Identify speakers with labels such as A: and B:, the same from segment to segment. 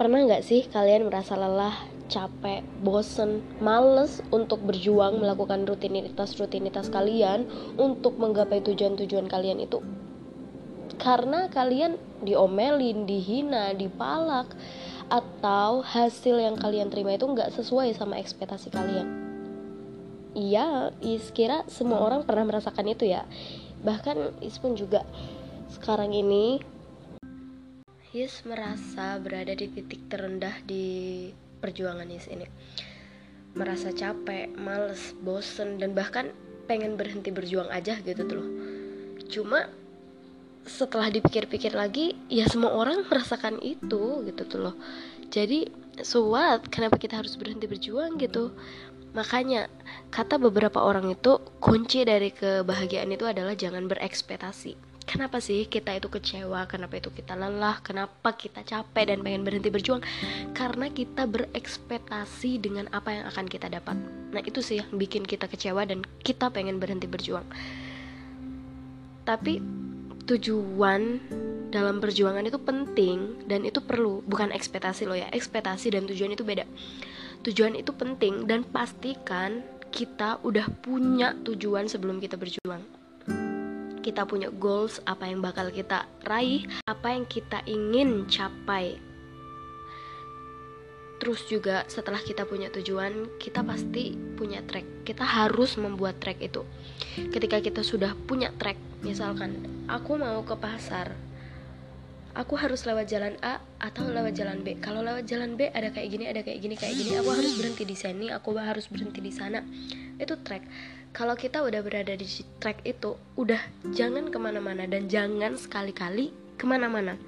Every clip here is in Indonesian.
A: Pernah nggak sih kalian merasa lelah, capek, bosen, males untuk berjuang melakukan rutinitas-rutinitas kalian untuk menggapai tujuan-tujuan kalian itu? Karena kalian diomelin, dihina, dipalak, atau hasil yang kalian terima itu nggak sesuai sama ekspektasi kalian. Iya, Is kira semua orang pernah merasakan itu ya. Bahkan Is pun juga sekarang ini Yus merasa berada di titik terendah di perjuangan Yus ini. Merasa capek, males, bosen, dan bahkan pengen berhenti berjuang aja gitu tuh loh. Cuma setelah dipikir-pikir lagi, ya semua orang merasakan itu gitu tuh loh. Jadi, so what? Kenapa kita harus berhenti berjuang gitu? Makanya, kata beberapa orang itu, kunci dari kebahagiaan itu adalah jangan berekspektasi kenapa sih kita itu kecewa kenapa itu kita lelah kenapa kita capek dan pengen berhenti berjuang karena kita berekspektasi dengan apa yang akan kita dapat nah itu sih yang bikin kita kecewa dan kita pengen berhenti berjuang tapi tujuan dalam perjuangan itu penting dan itu perlu bukan ekspektasi lo ya ekspektasi dan tujuan itu beda tujuan itu penting dan pastikan kita udah punya tujuan sebelum kita berjuang kita punya goals, apa yang bakal kita raih, apa yang kita ingin capai. Terus juga setelah kita punya tujuan, kita pasti punya track. Kita harus membuat track itu. Ketika kita sudah punya track, misalkan aku mau ke pasar, aku harus lewat jalan A atau lewat jalan B. Kalau lewat jalan B ada kayak gini, ada kayak gini, kayak gini, aku harus berhenti di sini, aku harus berhenti di sana. Itu track kalau kita udah berada di track itu udah jangan ke mana-mana dan jangan sekali-kali ke mana-mana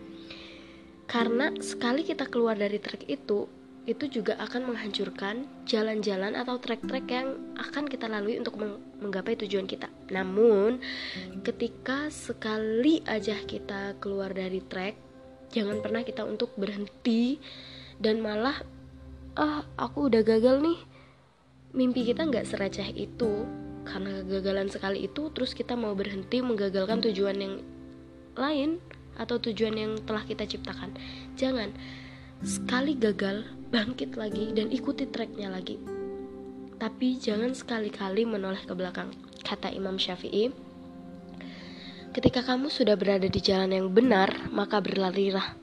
A: karena sekali kita keluar dari track itu itu juga akan menghancurkan jalan-jalan atau trek-trek yang akan kita lalui untuk menggapai tujuan kita. Namun, ketika sekali aja kita keluar dari trek, jangan pernah kita untuk berhenti dan malah ah aku udah gagal nih. Mimpi kita nggak sereceh itu karena kegagalan sekali itu terus kita mau berhenti menggagalkan tujuan yang lain atau tujuan yang telah kita ciptakan jangan sekali gagal bangkit lagi dan ikuti tracknya lagi tapi jangan sekali-kali menoleh ke belakang kata Imam Syafi'i ketika kamu sudah berada di jalan yang benar maka berlarilah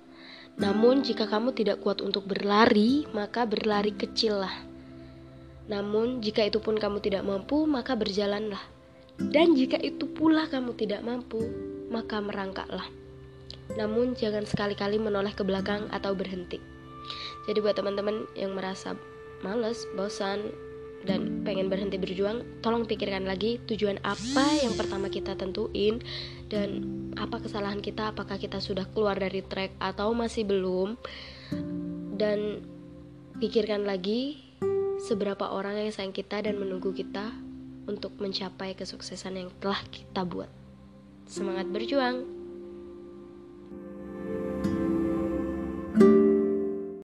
A: namun jika kamu tidak kuat untuk berlari maka berlari kecillah namun, jika itu pun kamu tidak mampu, maka berjalanlah. Dan jika itu pula kamu tidak mampu, maka merangkaklah. Namun, jangan sekali-kali menoleh ke belakang atau berhenti. Jadi, buat teman-teman yang merasa males, bosan, dan pengen berhenti berjuang, tolong pikirkan lagi tujuan apa yang pertama kita tentuin dan apa kesalahan kita, apakah kita sudah keluar dari track atau masih belum. Dan pikirkan lagi seberapa orang yang sayang kita dan menunggu kita untuk mencapai kesuksesan yang telah kita buat. Semangat berjuang!